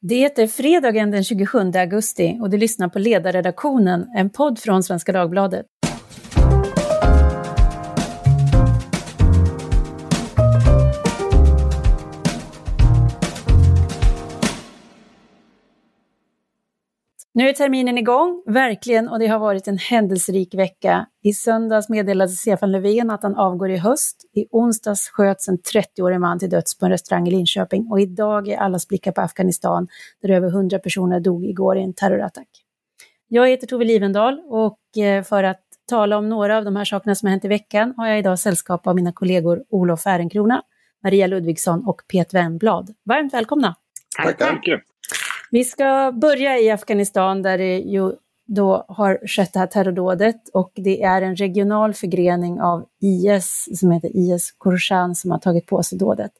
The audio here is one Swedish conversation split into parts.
Det är fredagen den 27 augusti och du lyssnar på Ledarredaktionen, en podd från Svenska Dagbladet. Nu är terminen igång, verkligen, och det har varit en händelserik vecka. I söndags meddelade Stefan Löfven att han avgår i höst. I onsdags sköts en 30-årig man till döds på en restaurang i Linköping och idag är allas blickar på Afghanistan, där över 100 personer dog igår i en terrorattack. Jag heter Tove Livendal och eh, för att tala om några av de här sakerna som har hänt i veckan har jag idag sällskap av mina kollegor Olof Ehrenkrona, Maria Ludvigsson och Pet Wennblad. Varmt välkomna! Tack! Vi ska börja i Afghanistan där det ju då har skett det här terrordådet och det är en regional förgrening av IS som heter IS Khorasan som har tagit på sig dådet.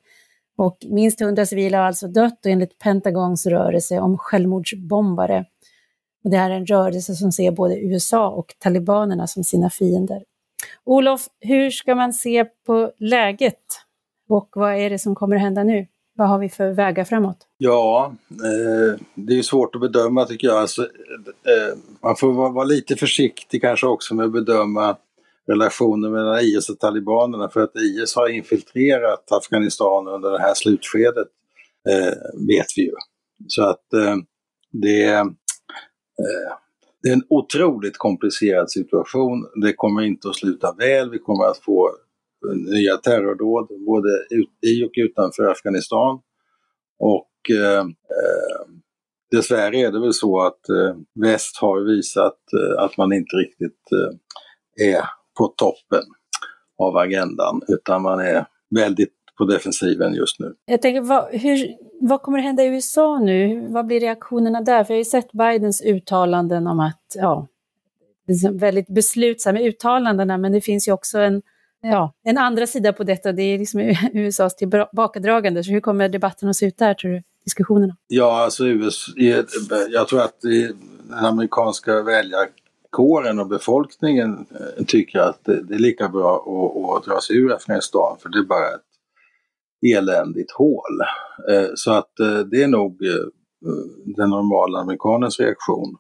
Och minst 100 civila har alltså dött och enligt Pentagons rörelse om självmordsbombare. Och det här är en rörelse som ser både USA och talibanerna som sina fiender. Olof, hur ska man se på läget och vad är det som kommer att hända nu? Vad har vi för vägar framåt? Ja, eh, det är svårt att bedöma tycker jag. Alltså, eh, man får vara, vara, lite försiktig kanske också med att bedöma relationen mellan IS och talibanerna för att IS har infiltrerat Afghanistan under det här slutskedet, eh, vet vi ju. Så att eh, det, eh, det är en otroligt komplicerad situation. Det kommer inte att sluta väl. Vi kommer att få nya terrordåd både i och utanför Afghanistan. Och eh, eh, dessvärre är det väl så att eh, väst har visat eh, att man inte riktigt eh, är på toppen av agendan utan man är väldigt på defensiven just nu. Jag tänker, vad, hur, vad kommer att hända i USA nu? Vad blir reaktionerna där? För jag har ju sett Bidens uttalanden om att, ja, liksom väldigt beslutsamma uttalandena, men det finns ju också en ja, en andra sida på detta, det är liksom USAs tillbakadragande. Så hur kommer debatten att se ut där, tror du? Diskussionerna? Ja, alltså USA, jag tror att den amerikanska väljarkåren och befolkningen eh, tycker att det är lika bra att, att dra sig ur Afghanistan, för det är bara ett eländigt hål. Eh, så att eh, det är nog den normala amerikanens reaktion.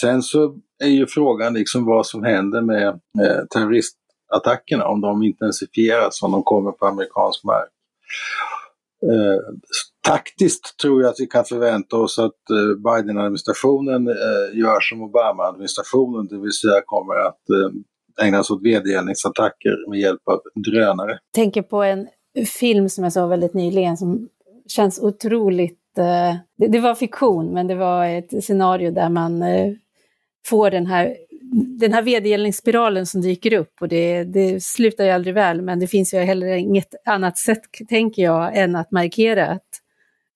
Sen så är ju frågan liksom vad som händer med eh, terroristattackerna, om de intensifieras, om de kommer på amerikansk mark. Eh, taktiskt tror jag att vi kan förvänta oss att eh, Biden-administrationen eh, gör som Obama-administrationen, det vill säga kommer att eh, ägna sig åt vedergällningsattacker med hjälp av drönare. Jag tänker på en film som jag såg väldigt nyligen som känns otroligt Eh, det, det, var fiktion, men det var ett scenario där man eh, får den här, den här vedergällningsspiralen som dyker upp och det, det slutar ju aldrig väl, men det finns ju heller inget annat sätt, tänker jag, än att markera att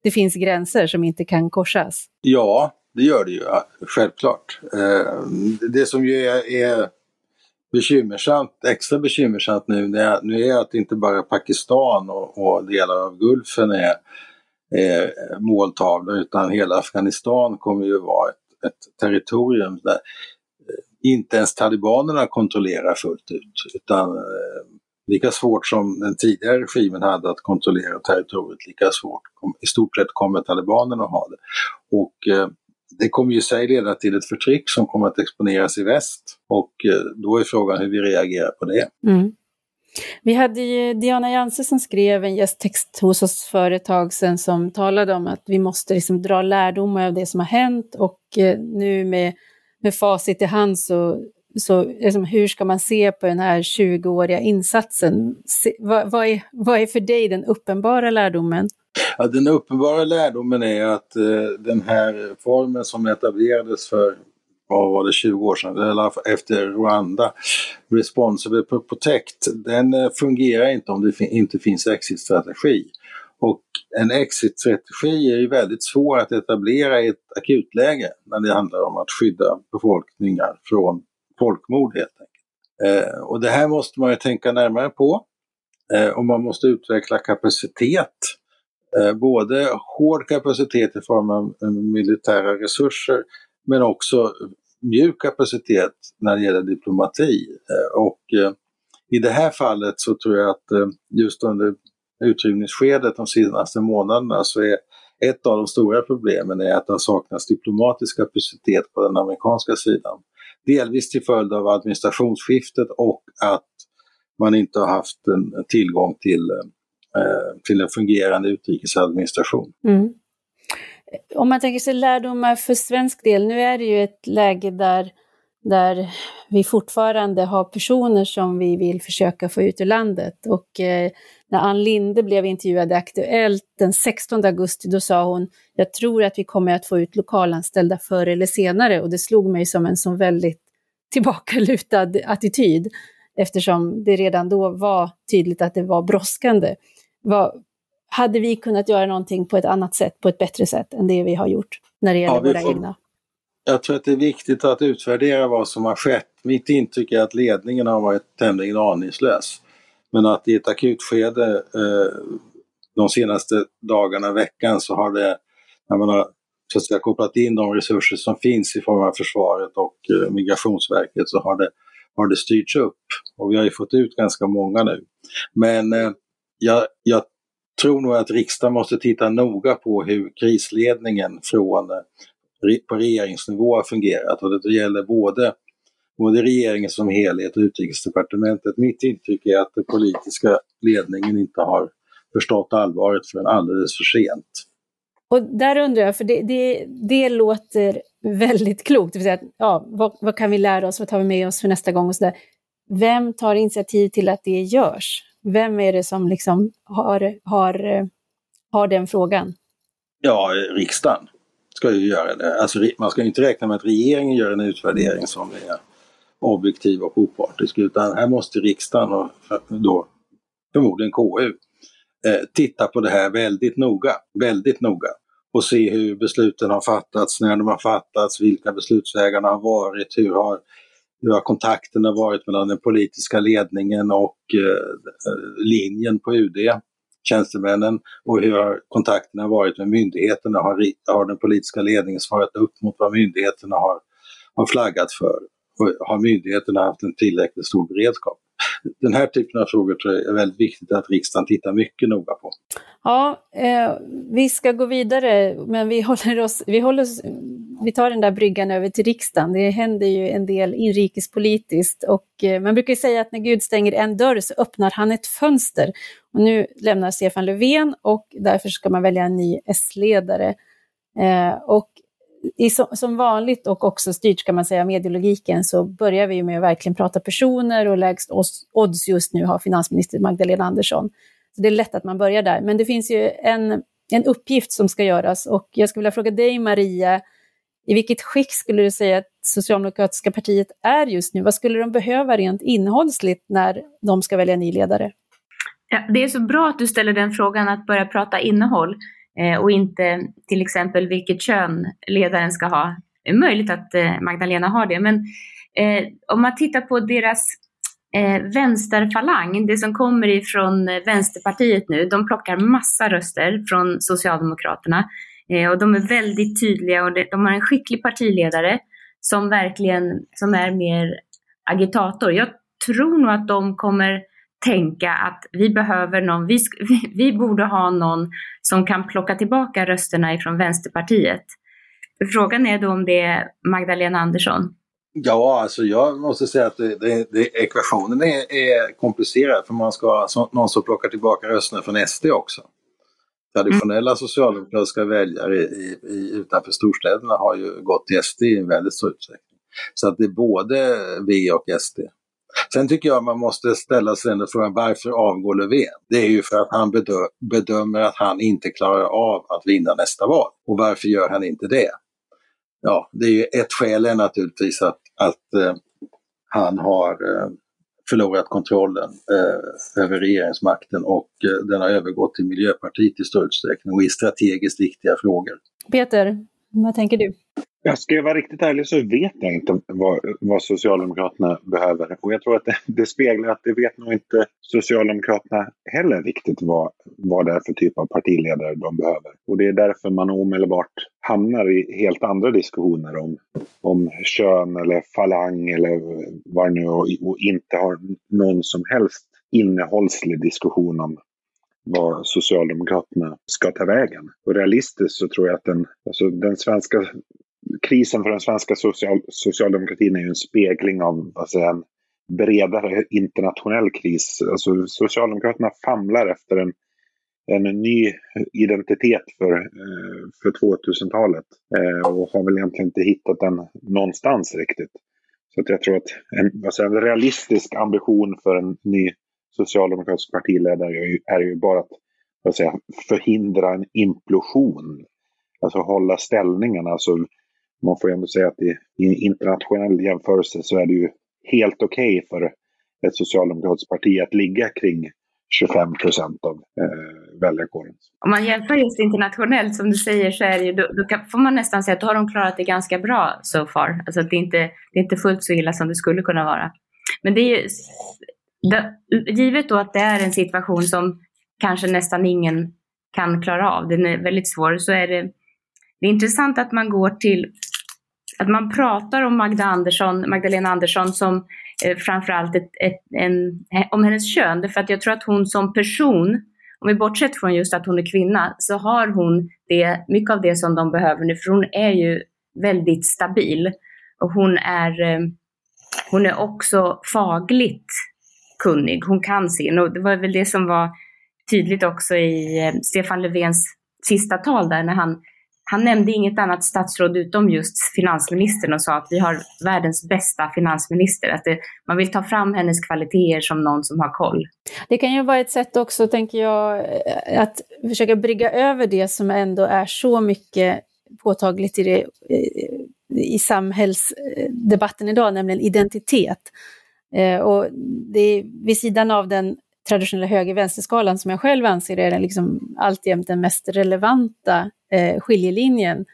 det finns gränser som inte kan korsas. Ja, det gör det ju, självklart. Eh, det som ju är, är bekymmersamt, extra bekymmersamt nu, nu är att inte bara Pakistan och, och delar av Gulfen är, eh, måltavlor utan hela Afghanistan kommer ju vara ett ett territorium där eh, inte ens talibanerna kontrollerar fullt ut. Utan eh, lika svårt som den tidigare regimen hade att kontrollera territoriet, lika svårt i stort sett kommer talibanerna att ha det. Och eh, det kommer ju i sig leda till ett förtryck som kommer att exponeras i väst och eh, då är frågan hur vi reagerar på det. Mm. Vi hade ju Diana Janse som skrev en gästtext hos oss för ett tag sedan som talade om att vi måste liksom dra lärdomar av det som har hänt och eh, nu med, med facit i hand så, så liksom, hur ska man se på den här 20-åriga insatsen? Se, vad, vad, är, vad är för dig den uppenbara lärdomen? Ja, den uppenbara lärdomen är att eh, den här formen som etablerades för vad var det, 20 år sedan, eller efter Rwanda, Responsible Protect, den eh, fungerar inte om det inte finns exit-strategi. Och en exit-strategi är ju väldigt svår att etablera i ett akutläge när det handlar om att skydda befolkningar från folkmord helt enkelt. Eh, och det här måste man ju tänka närmare på. Eh, och man måste utveckla kapacitet eh, både hård kapacitet i form av eh, militära resurser men också mjuk kapacitet när det gäller diplomati. Eh, och eh, i det här fallet så tror jag att eh, just under utrymningsskedet de senaste månaderna så är ett av de stora problemen är att det saknas diplomatisk kapacitet på den amerikanska sidan. Delvis till följd av administrationsskiftet och att man inte har haft en tillgång till, till en fungerande utrikesadministration. Mm. Om man tänker sig lärdomar för svensk del, nu är det ju ett läge där där vi fortfarande har personer som vi vill försöka få ut ur landet. Och eh, när Ann Linde blev intervjuad i Aktuellt den 16 augusti, då sa hon, jag tror att vi kommer att få ut lokalanställda förr eller senare. Och det slog mig som en så väldigt tillbakalutad attityd, eftersom det redan då var tydligt att det var brådskande. Vad, hade vi kunnat göra någonting på ett annat sätt, på ett bättre sätt än det vi har gjort när det gäller ja, våra får, egna? jag tror att det är viktigt att utvärdera vad som har skett. Mitt intryck är att ledningen har varit tämligen aningslös. Men att i ett akutskede eh, de senaste dagarna, veckan, så har det, när man har så att säga, kopplat in de resurser som finns i form av försvaret och eh, Migrationsverket, så har det, har det styrts upp. Och vi har ju fått ut ganska många nu. Men eh, jag, jag tror nog att riksdagen måste titta noga på hur krisledningen från eh, på regeringsnivå har fungerat och det gäller både, både regeringen som helhet och utrikesdepartementet. Mitt intryck är att den politiska ledningen inte har förstått allvaret förrän alldeles för sent. Och där undrar jag, för det, det, det låter väldigt klokt, det vill säga, ja, vad, vad, kan vi lära oss, vad tar vi med oss för nästa gång och sådär. Vem tar initiativ till att det görs? Vem är det som liksom har, har, har den frågan? Ja, riksdagen ska ju göra det. Alltså, man ska inte räkna med att regeringen gör en utvärdering som är objektiv och opartisk utan här måste riksdagen och då förmodligen KU eh, titta på det här väldigt noga, väldigt noga och se hur besluten har fattats, när de har fattats, vilka beslutsvägarna har varit, hur har, hur har kontakterna varit mellan den politiska ledningen och eh, eh, linjen på UD tjänstemännen och hur har kontakterna varit med myndigheterna? Har, har den politiska ledningen svarat upp mot vad myndigheterna har, har flaggat för? Har myndigheterna haft en tillräckligt stor beredskap? Den här typen av frågor tror jag är väldigt viktigt att riksdagen tittar mycket noga på. Ja, eh, vi ska gå vidare, men vi håller oss, vi håller oss, vi tar den där bryggan över till riksdagen. Det händer ju en del inrikespolitiskt och eh, man brukar säga att när Gud stänger en dörr så öppnar han ett fönster. Och nu lämnar Stefan Löfven och därför ska man välja en ny S-ledare. Eh, och i, som vanligt och också styrt kan man säga medielogiken så börjar vi med att verkligen prata personer och lägst odds just nu har finansminister Magdalena Andersson. Så det är lätt att man börjar där. Men det finns ju en, en uppgift som ska göras och jag skulle vilja fråga dig Maria, i vilket skick skulle du säga att Socialdemokratiska partiet är just nu? Vad skulle de behöva rent innehållsligt när de ska välja ny ledare? Ja, det är så bra att du ställer den frågan, att börja prata innehåll Eh, och inte till exempel vilket kön ledaren ska ha. Det är möjligt att eh, Magdalena har det, men eh, om man tittar på deras eh, vänsterfalang, det som kommer ifrån eh, Vänsterpartiet nu, de plockar massa röster från Socialdemokraterna eh, och de är väldigt tydliga och de har en skicklig partiledare som verkligen som är mer agitator. Jag tror nog att de kommer tänka att vi behöver någon, vi, vi borde ha någon som kan plocka tillbaka rösterna ifrån Vänsterpartiet. Frågan är då om det är Magdalena Andersson. Ja, alltså jag måste säga att det, det, det, ekvationen är, är, komplicerad för man ska ha så, någon som plockar tillbaka rösterna från SD också. Traditionella mm. socialdemokratiska väljare i, i, utanför storstäderna har ju gått till SD i en väldigt stor utsträckning. Så att det är både V och SD. Sen tycker jag man måste ställa sig den frågan, varför avgår Löfven? Det är ju för att han bedömer att han inte klarar av att vinna nästa val. Och varför gör han inte det? Ja, det är ju ett skäl är naturligtvis att, att eh, han har eh, förlorat kontrollen eh, över regeringsmakten och eh, den har övergått till Miljöpartiet i stor utsträckning och i strategiskt viktiga frågor. Peter, vad tänker du? Jag ska jag vara riktigt ärlig så vet jag inte vad, vad Socialdemokraterna behöver. Och jag tror att det, det, speglar att det vet nog inte Socialdemokraterna heller riktigt vad, vad det är för typ av partiledare de behöver. Och det är därför man omedelbart hamnar i helt andra diskussioner om, om kön eller falang eller vad det nu och, och inte har någon som helst innehållslig diskussion om vad Socialdemokraterna ska ta vägen. Och realistiskt så tror jag att den, alltså den svenska krisen för den svenska social, socialdemokratin är ju en spegling av alltså en bredare internationell kris. Alltså Socialdemokraterna famlar efter en, en ny identitet för, eh, för 2000-talet eh, och har väl egentligen inte hittat den någonstans riktigt. Så att jag tror att en, alltså en realistisk ambition för en ny socialdemokratisk partiledare är ju, är ju bara att säga, förhindra en implosion. Alltså hålla ställningarna. Alltså, man får ju ändå säga att i, i internationell jämförelse så är det ju helt okej okay för ett socialdemokratiskt parti att ligga kring 25 procent av eh, väljarkåren. Om man jämför just internationellt som du säger så är det ju, då, då kan, får man nästan säga att då har de klarat det ganska bra so far. Alltså att det inte det är inte fullt så illa som det skulle kunna vara. Men det är ju, det, givet då att det är en situation som kanske nästan ingen kan klara av, den är väldigt svår, så är det, det är intressant att man går till att man pratar om Magda Andersson, Magdalena Andersson som eh, framförallt ett, ett, en, om hennes kön. Därför att jag tror att hon som person, om vi bortsett från just att hon är kvinna, så har hon det, mycket av det som de behöver nu. För hon är ju väldigt stabil. Och hon är, eh, hon är också fagligt kunnig. Hon kan sin. Och det var väl det som var tydligt också i eh, Stefan Löfvens sista tal där när han han nämnde inget annat statsråd utom just finansministern och sa att vi har världens bästa finansminister. Att det, man vill ta fram hennes kvaliteter som någon som har koll. Det kan ju vara ett sätt också, tänker jag, eh, att försöka brygga över det som ändå är så mycket påtagligt i, det, eh, i samhällsdebatten idag, nämligen identitet. Eh, och det är vid sidan av den traditionella höger-vänsterskalan som jag själv anser är den liksom alltjämt den mest relevanta eh, skiljelinjen,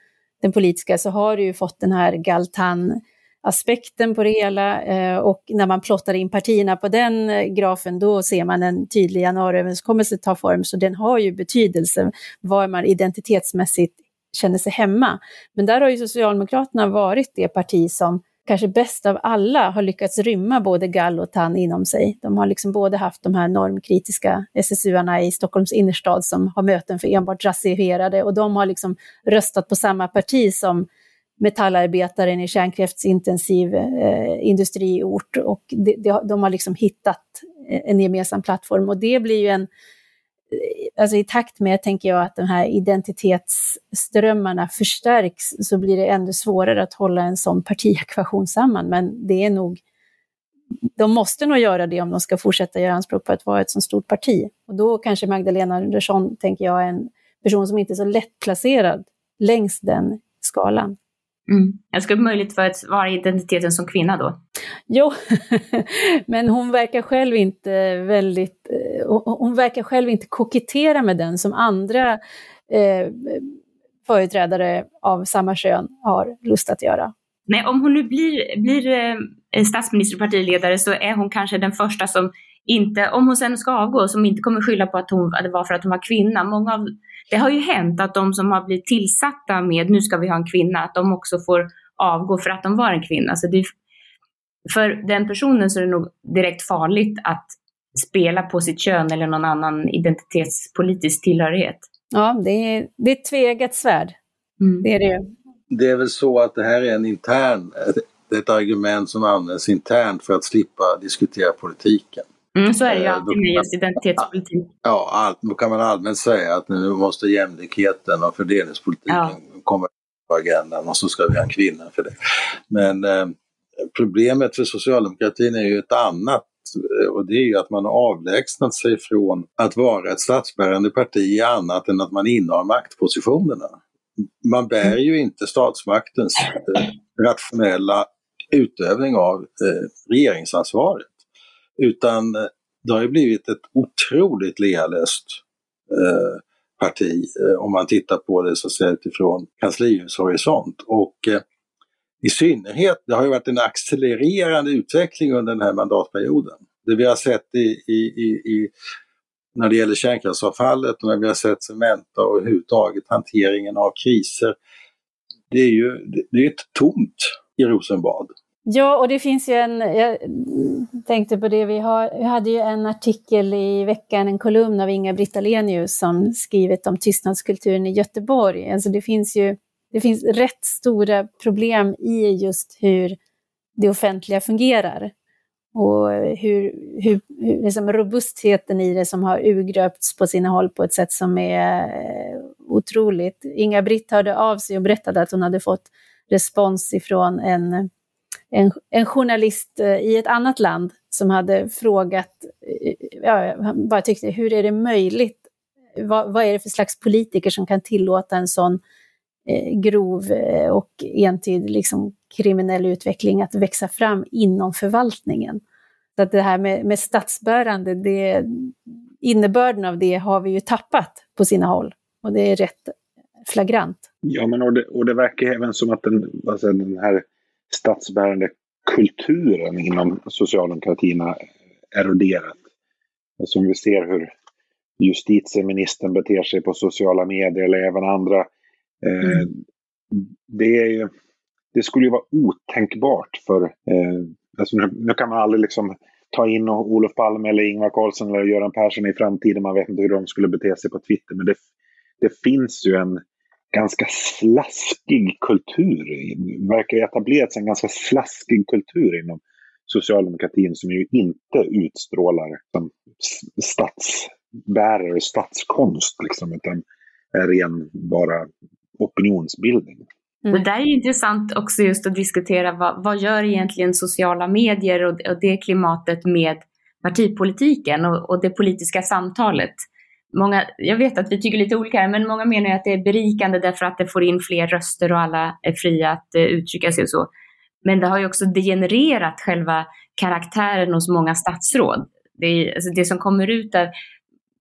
den politiska, så har du ju fått den här Galtan aspekten på det hela eh, och när man plottar in partierna på den eh, grafen då ser man en tydlig januariöverenskommelse ta form så den har ju betydelse var man identitetsmässigt känner sig hemma. Men där har ju Socialdemokraterna varit det parti som kanske bäst av alla har lyckats rymma både gall och tann inom sig. De har liksom både haft de här normkritiska SSU-arna i Stockholms innerstad som har möten för enbart rasifierade och de har liksom röstat på samma parti som metallarbetaren i kärnkraftsintensiv eh, industriort och de, de, de har liksom hittat eh, en gemensam plattform och det blir ju en alltså i takt med, tänker jag, att de här identitetsströmmarna förstärks så blir det ännu svårare att hålla en sån partiekvation samman. Men det är nog, de måste nog göra det om de ska fortsätta göra anspråk på att vara ett så stort parti. Och då kanske Magdalena Andersson, tänker jag, är en person som inte är så lättplacerad längs den skalan. Mm. Jag skulle möjligt för att vara identiteten som kvinna då? Jo, men hon verkar själv inte väldigt, eh, hon verkar själv inte kokettera med den som andra eh, företrädare av samma kön har lust att göra. Nej, om hon nu blir, blir eh, statsminister och partiledare så är hon kanske den första som inte, om hon sen ska avgå, som inte kommer skylla på att, hon, att det var för att hon var kvinna. Många av det har ju hänt att de som har blivit tillsatta med nu ska vi ha en kvinna, att de också får avgå för att de var en kvinna. Så det, för den personen så är det nog direkt farligt att spela på sitt kön eller någon annan identitetspolitisk tillhörighet. Ja, det är, det är ett tveeggat svärd. Mm. Det är det Det är väl så att det här är en intern, ett argument som används internt för att slippa diskutera politiken. Mm, så är det ju eh, alltid med just identitetspolitik. Ja, all, då kan man allmänt säga att nu måste jämlikheten och fördelningspolitiken ja. komma på agendan och så ska vi ha en kvinna för det. Men eh, problemet för socialdemokratin är ju ett annat Eh, och det är ju att man har avlägsnat sig från att vara ett statsbärande parti i annat än att man innehar maktpositionerna. Man bär ju inte statsmaktens eh, rationella utövning av eh, regeringsansvaret. Utan eh, det har ju blivit ett otroligt lealöst eh, parti eh, om man tittar på det så att säga utifrån kanslihushorisont. Och eh, i synnerhet, det har ju varit en accelererande utveckling under den här mandatperioden. Det vi har sett i, i, i, i när det gäller kärnkraftsavfallet och när vi har sett Cementa och överhuvudtaget hanteringen av kriser. Det är ju det är ett tomt i Rosenbad. Ja, och det finns ju en, jag tänkte på det, vi, har, vi hade ju en artikel i veckan, en kolumn av Inga-Britt Ahlenius som skrivit om tystnadskulturen i Göteborg. Alltså det finns ju det finns rätt stora problem i just hur det offentliga fungerar. Och hur, hur, hur liksom robustheten i det som har urgröpts på sina håll på ett sätt som är eh, otroligt. Inga-Britt hörde av sig och berättade att hon hade fått respons ifrån en en, en journalist eh, i ett annat land som hade frågat, eh, ja, han bara tyckte, hur är det möjligt? Vad, vad, är det för slags politiker som kan tillåta en sån eh, Eh, grov eh, och entydig liksom, kriminell utveckling att växa fram inom förvaltningen? Så att det här med, med statsbärande, det, innebörden av det har vi ju tappat på sina håll. Och det är rätt flagrant. Ja, men och det, och det verkar även som att den, alltså den här statsbärande kulturen inom socialdemokratin har eroderat. Som vi ser hur justitieministern beter sig på sociala medier eller även andra. Eh, mm. det, det skulle ju vara otänkbart för... Eh, alltså nu, nu, kan man aldrig liksom ta in Olof Palme eller Ingvar Carlsson eller Göran Persson i framtiden. Man vet inte hur de skulle bete sig på Twitter. Men det, det finns ju en, ganska slaskig kultur. Det verkar etablerats en ganska slaskig kultur inom socialdemokratin som ju inte utstrålar som statsbärare statskonst, liksom, utan är ren bara opinionsbildning. Mm. Det där är intressant också just att diskutera vad, vad gör egentligen sociala medier och, och det klimatet med partipolitiken och, och det politiska samtalet många, jag vet att vi tycker lite olika här, men många menar att det är berikande därför att det får in fler röster och alla är fria att uh, uttrycka sig och så. Men det har ju också degenererat själva karaktären hos många statsråd. Det, är, alltså det som kommer ut där,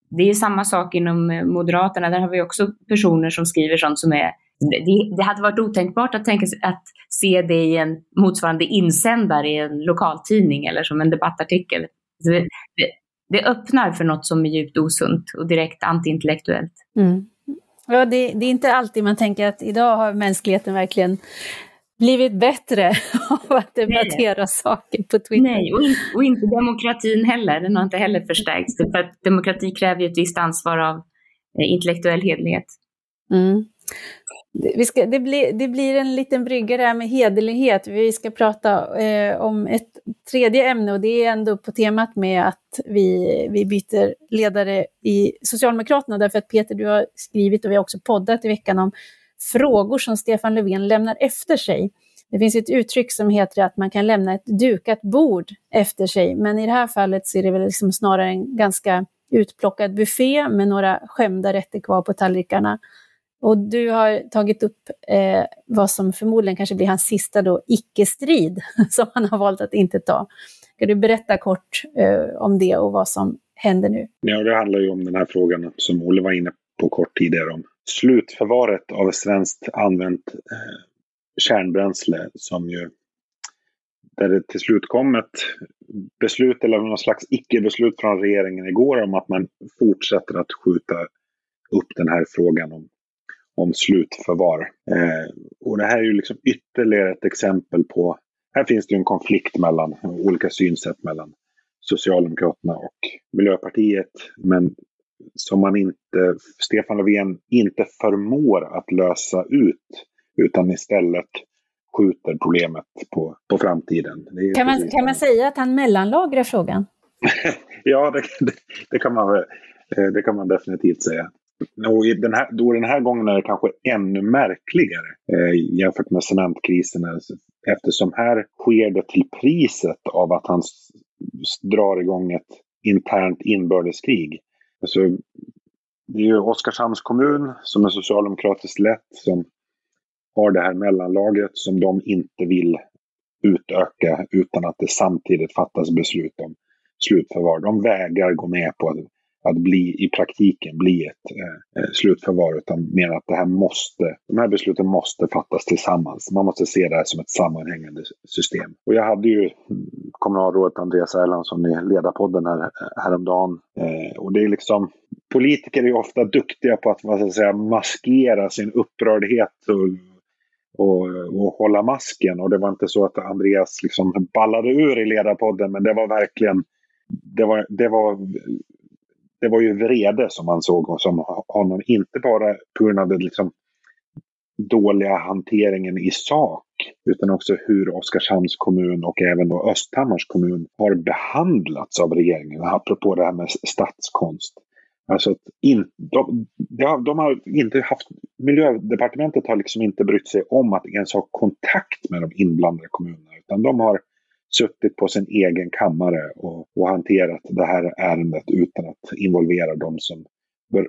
det är samma sak inom eh, Moderaterna, där har vi också personer som skriver sånt som är det, det hade varit otänkbart att, tänka, att se det i en motsvarande insändare i en lokaltidning eller som en debattartikel. Det, det öppnar för något som är djupt osunt och direkt antiintellektuellt. Mm. Ja, det, det, är inte alltid man tänker att idag har mänskligheten verkligen blivit bättre av att debattera Nej. saker på Twitter. Nej, och, in, och, inte demokratin heller. Den har inte heller förstärkts. För att demokrati kräver ju ett visst ansvar av eh, intellektuell hederlighet. Mm. Vi ska, det, blir, det blir en liten brygga där med hederlighet. Vi ska prata eh, om ett tredje ämne och det är ändå på temat med att vi, vi byter ledare i Socialdemokraterna. Därför att Peter, du har skrivit och vi har också poddat i veckan om frågor som Stefan Löfven lämnar efter sig. Det finns ett uttryck som heter att man kan lämna ett dukat bord efter sig, men i det här fallet så är det väl liksom snarare en ganska utplockad buffé med några skämda rätter kvar på tallrikarna. Och du har tagit upp eh, vad som förmodligen kanske blir hans sista då, icke-strid, som han har valt att inte ta. Kan du berätta kort eh, om det och vad som händer nu? Ja, det handlar ju om den här frågan som Olle var inne på kort tidigare om slutförvaret av svenskt använt eh, kärnbränsle som ju där det till slut kom ett beslut eller någon slags icke-beslut från regeringen igår om att man fortsätter att skjuta upp den här frågan om om slutförvar. Eh, och det här är ju liksom ytterligare ett exempel på, här finns det en konflikt mellan olika synsätt mellan Socialdemokraterna och Miljöpartiet. Men som man inte, Stefan Löfven inte förmår att lösa ut. Utan istället skjuter problemet på, på framtiden. Kan man, kan man säga att han mellanlagrar frågan? ja, det, det, det, kan man, eh, det kan man definitivt säga. Och den här, då den här gången är det kanske ännu märkligare eh, jämfört med cementkrisen. Eftersom här sker det till priset av att han drar igång ett internt inbördeskrig. Alltså, det är ju Oskarshamns kommun som är socialdemokratiskt lett som har det här mellanlagret som de inte vill utöka utan att det samtidigt fattas beslut om slutförvar. De vägrar gå med på att bli i praktiken bli ett eh, eh, slutförvar utan mer att det här måste, de här besluten måste fattas tillsammans. Man måste se det här som ett sammanhängande system. Och jag hade ju kommunalrådet Andreas Erlandsson i Ledarpodden här, eh, häromdagen. Eh, och det är liksom, politiker är ofta duktiga på att vad ska säga, maskera sin upprördhet och, och, och hålla masken. Och det var inte så att Andreas liksom ballade ur i ledarpodden, men det var verkligen det var, det var, det var ju vrede som man såg och som honom. Inte bara på grund av den liksom dåliga hanteringen i sak utan också hur Oskarshamns kommun och även då Östhammars kommun har behandlats av regeringen, apropå det här med statskonst. Alltså att in, de, de, har inte haft, miljödepartementet har liksom inte brytt sig om att ens ha kontakt med de inblandade kommunerna utan de har suttit på sin egen kammare och, och hanterat det här ärendet utan att involvera de som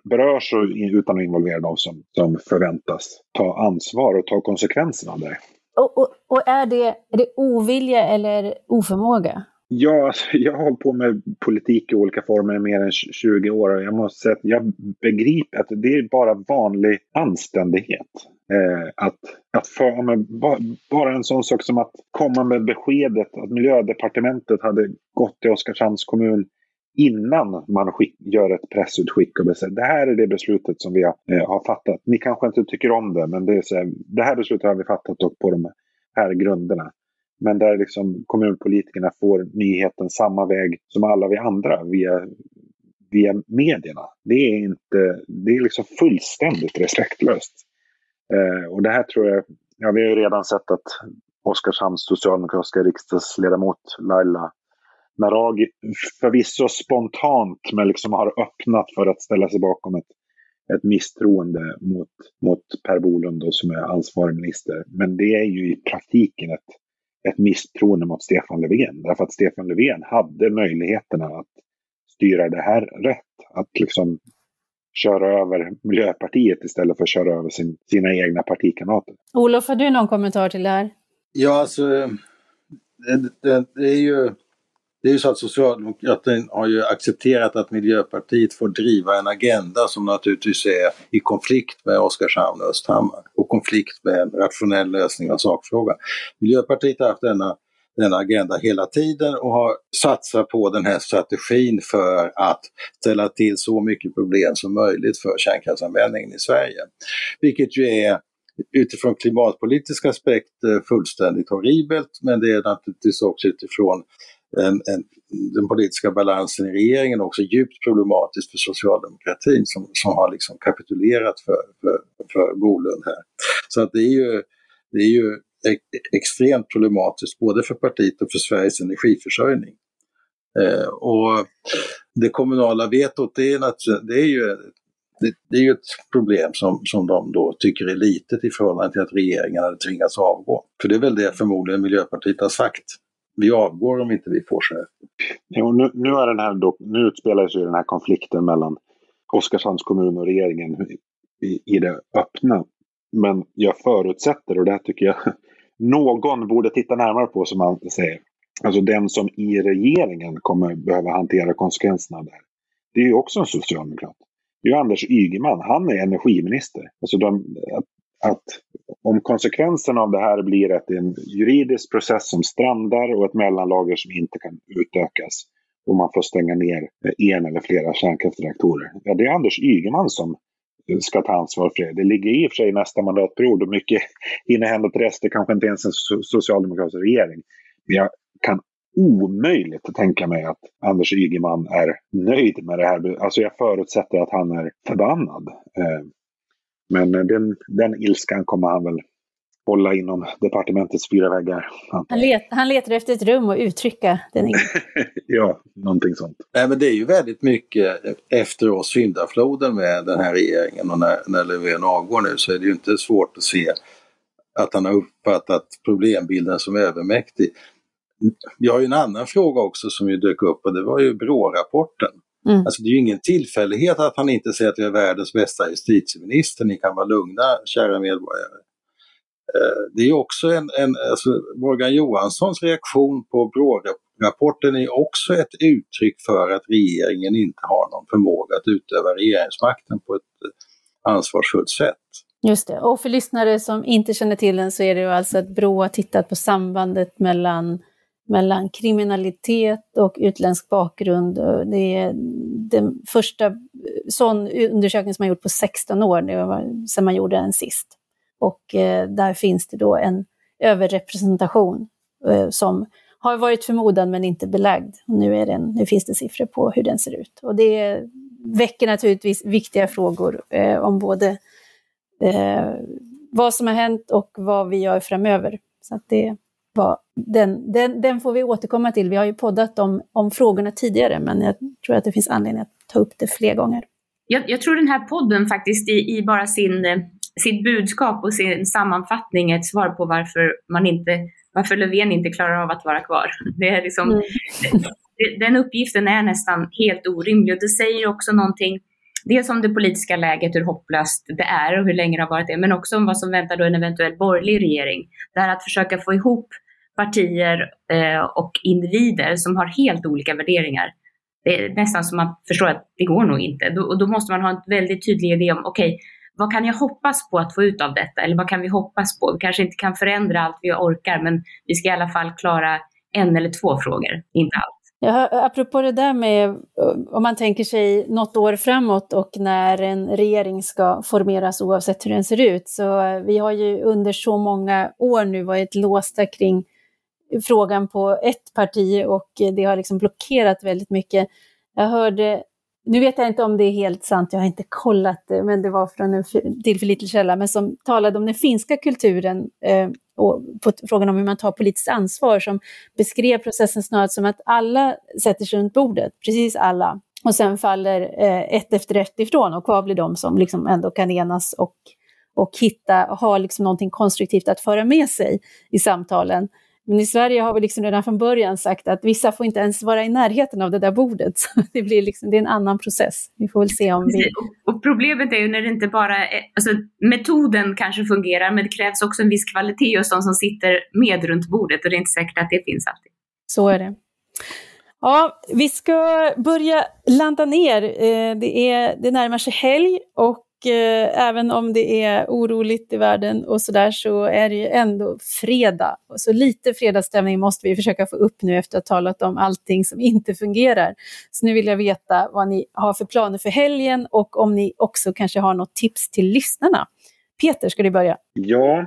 berörs och utan att involvera de som, som förväntas ta ansvar och ta konsekvenserna av det. Och, och, och, är, det, är det ovilja eller oförmåga? Ja, jag har hållit på med politik i olika former i mer än 20 år och jag måste säga att jag begriper att det är bara vanlig anständighet. Eh, att, att för, men, bara en sån sak som att komma med beskedet att miljödepartementet hade gått till Oskarshamns kommun innan man skick, gör ett pressutskick och säger det här är det beslutet som vi har, eh, har fattat. Ni kanske inte tycker om det, men det, är så här, det här beslutet har vi fattat och på de här grunderna. Men där liksom kommunpolitikerna får nyheten samma väg som alla vi andra via, via medierna. Det är, inte, det är liksom fullständigt respektlöst. Eh, och det här tror jag, ja, vi har ju redan sett att Oskarshamns socialdemokratiska riksdagsledamot Laila Naragi förvisso spontant men liksom har öppnat för att ställa sig bakom ett, ett misstroende mot, mot Per Bolund då, som är ansvarig minister. Men det är ju i praktiken ett, ett misstroende mot Stefan Löfven. Därför att Stefan Löfven hade möjligheterna att styra det här rätt. Att liksom köra över Miljöpartiet istället för att köra över sin, sina egna partikamrater. Olof, har du någon kommentar till det här? Ja, alltså det, det, det är ju det är ju så att Socialdemokraterna har ju accepterat att Miljöpartiet får driva en agenda som naturligtvis är i konflikt med Oskarshamn och Östhammar och konflikt med en rationell lösning av sakfrågan. Miljöpartiet har haft denna, denna agenda hela tiden och har satsat på den här strategin för att ställa till så mycket problem som möjligt för kärnkraftsanvändningen i Sverige. Vilket ju är utifrån klimatpolitiska aspekter fullständigt horribelt men det är naturligtvis också utifrån en, en, den politiska balansen i regeringen också djupt problematiskt för socialdemokratin som, som har liksom kapitulerat för, för, för Bolund här. Så att det är ju, det är ju extremt problematiskt både för partiet och för Sveriges energiförsörjning. Eh, och det kommunala vetot, det är, det är ju det, det, är ju ett problem som, som de då tycker är litet i förhållande till att regeringen hade tvingats avgå. För det är väl det förmodligen Miljöpartiet har sagt vi avgår om inte vi får så här. Jo, nu, nu, är den här, nu utspelar sig den här konflikten mellan Oskarshamns kommun och regeringen i, i det öppna. Men jag förutsätter, och det här tycker jag någon borde titta närmare på som man säger. Alltså den som i regeringen kommer behöva hantera konsekvenserna av det här. Det är ju också en socialdemokrat. Det är ju Anders Ygeman, han är energiminister. Alltså de, att att om konsekvensen av det här blir att det är en juridisk process som strandar och ett mellanlager som inte kan utökas och man får stänga ner en eller flera kärnkraftsreaktorer. Ja, det är Anders Ygeman som ska ta ansvar för det. Det ligger i och för sig nästa mandatperiod och mycket hinner hända till dess. Det kanske inte ens är en socialdemokratisk regering. Men jag kan omöjligt tänka mig att Anders Ygeman är nöjd med det här. Alltså jag förutsätter att han är förbannad. Eh, men den, den ilskan kommer han väl hålla inom departementets fyra väggar. Han, let, han letar efter ett rum att uttrycka den Ja, någonting sånt. Nej, men det är ju väldigt mycket efter oss syndafloden med den här regeringen och när, när Löfven avgår nu så är det ju inte svårt att se att han har uppfattat problembilden som övermäktig. Vi har ju en annan fråga också som ju dök upp och det var ju BRÅ-rapporten. Mm. Alltså det är ju ingen tillfällighet att han inte säger att vi är världens bästa justitieminister, ni kan vara lugna kära medborgare. Eh, det är också en, en alltså Morgan Johanssons reaktion på BRÅ-rapporten är också ett uttryck för att regeringen inte har någon förmåga att utöva regeringsmakten på ett eh, ansvarsfullt sätt. Just det, och för lyssnare som inte känner till den så är det ju alltså att Brå har tittat på sambandet mellan mellan kriminalitet och utländsk bakgrund. Det är den första eh, sån undersökning som man gjort på 16 år, det var sedan man gjorde den sist. Och eh, där finns det då en överrepresentation eh, som har varit förmodad men inte belagd. Nu, är den, nu finns det siffror på hur den ser ut. Och det väcker naturligtvis viktiga frågor eh, om både eh, vad som har hänt och vad vi gör framöver. Så att det var, den, den, den får vi återkomma till. Vi har ju poddat om, om frågorna tidigare, men jag tror att det finns anledning att ta upp det fler gånger. Jag, jag tror den här podden faktiskt i, i bara sin, eh, sitt budskap och sin sammanfattning är ett svar på varför man inte varför Löfven inte klarar av att vara kvar. Det är liksom, mm. den uppgiften är nästan helt orimlig och det säger också någonting dels om det politiska läget, hur hopplöst det är och hur länge det har varit det, men också om vad som väntar då en eventuell borgerlig regering. Det här att försöka få ihop partier eh, och individer som har helt olika värderingar. Det är nästan som man förstår att det går nog inte. Och då måste man ha en väldigt tydlig idé om, okej, okay, vad kan jag hoppas på att få ut av detta? Eller vad kan vi hoppas på? Vi kanske inte kan förändra allt vi orkar, men vi ska i alla fall klara en eller två frågor, inte allt. Ja, apropå det där med eh, om man tänker sig något år framåt och när en regering ska formeras oavsett hur den ser ut. Så eh, vi har ju under så många år nu varit låsta kring frågan på ett parti och eh, det har liksom blockerat väldigt mycket. Jag hörde, nu vet jag inte om det är helt sant, jag har inte kollat det, men det var från en tillförlitlig källa, men som talade om den finska kulturen eh, och på frågan om hur man tar politiskt ansvar, som beskrev processen snarare som att alla sätter sig runt bordet, precis alla, och sen faller eh, ett efter ett ifrån och kvar blir de som liksom ändå kan enas och, och hitta, ha liksom någonting konstruktivt att föra med sig i samtalen. Men i Sverige har vi liksom redan från början sagt att vissa får inte ens vara i närheten av det där bordet. Så det, blir liksom, det är en annan process. Vi får väl se om vi... Och problemet är ju när det inte bara är, alltså metoden kanske fungerar, men det krävs också en viss kvalitet hos de som sitter med runt bordet och det är inte säkert att det finns alltid. Så är det. Ja, vi ska börja landa ner. Eh, det, är, det närmar sig helg och eh, även om det är oroligt i världen och sådär så är det ju ändå fredag. Så lite fredagsstämning måste vi försöka få upp nu efter att ha talat om allting som inte fungerar. Så nu vill jag veta vad ni har för planer för helgen och om ni också kanske har något tips till lyssnarna. Peter, ska du börja? Ja,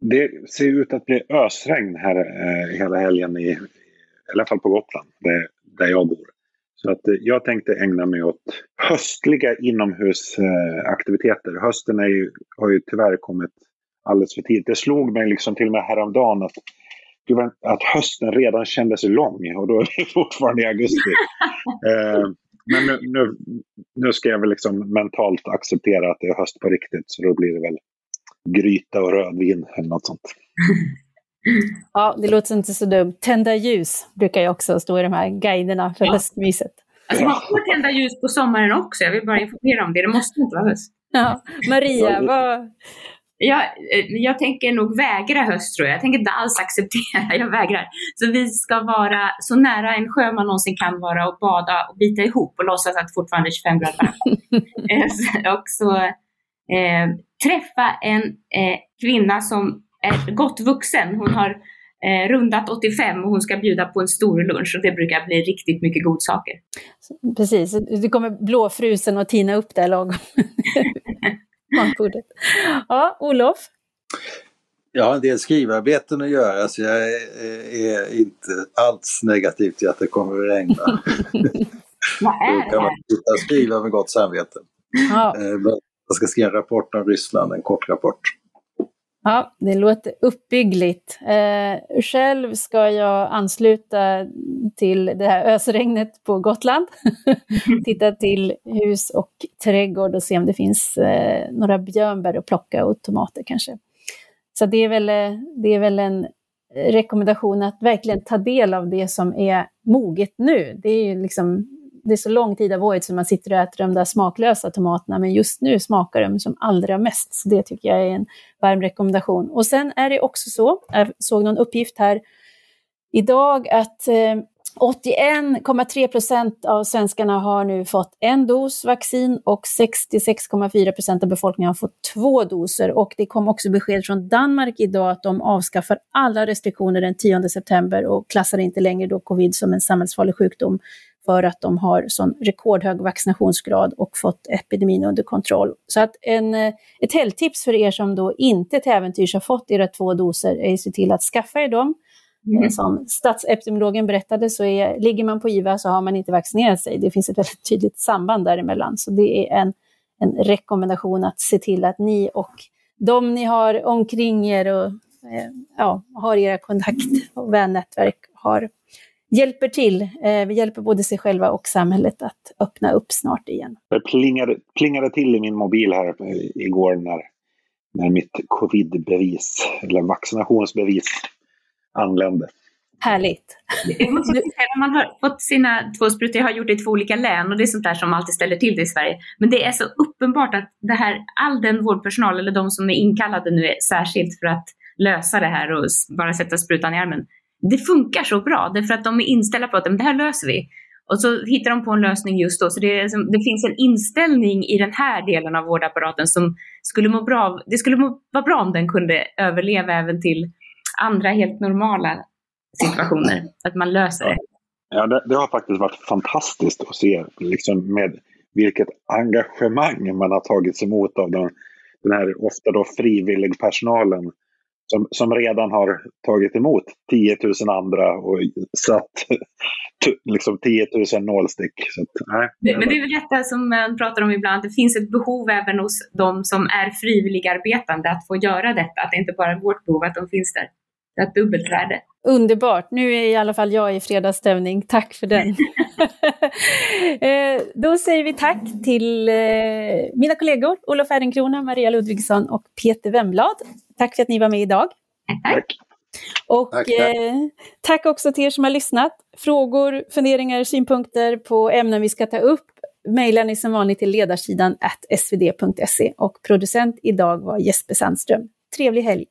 det ser ut att bli ösregn här eh, hela helgen, i, i alla fall på Gotland, där, där jag bor. Så att eh, jag tänkte ägna mig åt höstliga inomhusaktiviteter. Hösten är ju, har ju tyvärr kommit alldeles för tidigt. Det slog mig liksom till och med häromdagen att, att hösten redan kändes lång och då är det fortfarande i augusti. eh, men nu, nu, nu, ska jag väl liksom mentalt acceptera att det är höst på riktigt så då blir det väl gryta och rödvin eller något sånt. Ja, det låter inte så dumt. Tända ljus brukar ju också stå i de här guiderna för ja. höstmyset. Alltså man får tända ljus på sommaren också, jag vill bara informera om det. Det måste inte vara höst. Ja. Maria, vad... Jag, eh, jag tänker nog vägra höst tror jag. Jag tänker inte alls acceptera, jag vägrar. Så vi ska vara så nära en sjö man någonsin kan vara och bada och bita ihop och låtsas att det fortfarande är 25 grader varmt. och så eh, träffa en eh, kvinna som är gott vuxen. Hon har eh, rundat 85 och hon ska bjuda på en stor lunch och det brukar bli riktigt mycket godsaker. Precis, du kommer blåfrusen och tina upp det lagom. ja, Olof? Jag har en del skrivarbeten att göra så jag är, är inte alls negativ till att det kommer att regna. Vad är Då kan man sitta och skriva med gott samvete. Ja. Eh, jag ska skriva en rapport om Ryssland, en kort rapport. Ja, det låter uppbyggligt. Eh, själv ska jag ansluta till det här ösregnet på Gotland. Titta till hus och trädgård och se om det finns eh, några björnbär att plocka och tomater kanske. Så det är, väl, eh, det är väl en rekommendation att verkligen ta del av det som är moget nu. Det är ju liksom det är så lång tid av året som man sitter och äter de där smaklösa tomaterna, men just nu smakar de som allra mest. Så det tycker jag är en varm rekommendation. Och sen är det också så, jag såg någon uppgift här idag, att eh, 81,3 procent av svenskarna har nu fått en dos vaccin och 66,4 procent av befolkningen har fått två doser. Och det kom också besked från Danmark idag att de avskaffar alla restriktioner den 10 september och klassar inte längre då covid som en samhällsfarlig sjukdom för att de har sån rekordhög vaccinationsgrad och fått epidemin under kontroll. Så att en, eh, ett helgtips för er som då inte till äventyrs har fått era två doser är att se till att skaffa er dem. Mm. Eh, som statsepidemiologen berättade så är, ligger man på IVA så har man inte vaccinerat sig. Det finns ett väldigt tydligt samband däremellan. Så det är en, en rekommendation att se till att ni och de ni har omkring er och eh, ja, har era kontakt och vännätverk har hjälper till. Eh, vi hjälper både sig själva och samhället att öppna upp snart igen. Det plingade, plingade till i min mobil här igår när, när mitt covidbevis, eller vaccinationsbevis, anlände. Härligt. När man har fått sina två sprutor, jag har gjort det i två olika län och det är sånt där som alltid ställer till det i Sverige. Men det är så uppenbart att det här, all den vårdpersonal, eller de som är inkallade nu är särskilt för att lösa det här och bara sätta sprutan i armen, det funkar så bra därför att de är inställda på att det här löser vi. Och så hittar de på en lösning just då. Så det, liksom, det, finns en inställning i den här delen av vårdapparaten som skulle må bra Det skulle må, vara bra om den kunde överleva även till andra helt normala situationer. Att man löser det. Ja, det, det har faktiskt varit fantastiskt att se liksom med vilket engagemang man har tagits emot av den, den här ofta då frivillig personalen som, som redan har tagit emot 10 000 andra och satt liksom 10 000 nålstick. Så att, nej, Men det är väl detta som man pratar om ibland, det finns ett behov även hos de som är frivilligarbetande att få göra detta, att det inte bara är vårt behov att de finns där. Det är ett dubbelt värde. Underbart! Nu är i alla fall jag i fredagsstämning. Tack för den! eh, då säger vi tack till eh, mina kollegor Olof Ehrenkrona, Maria Ludvigsson och Peter Wemblad. Tack för att ni var med idag. Tack! Och tack, tack. Eh, tack också till er som har lyssnat. Frågor, funderingar, synpunkter på ämnen vi ska ta upp mejlar ni som vanligt till ledarsidan svd.se och producent idag var Jesper Sandström. Trevlig helg!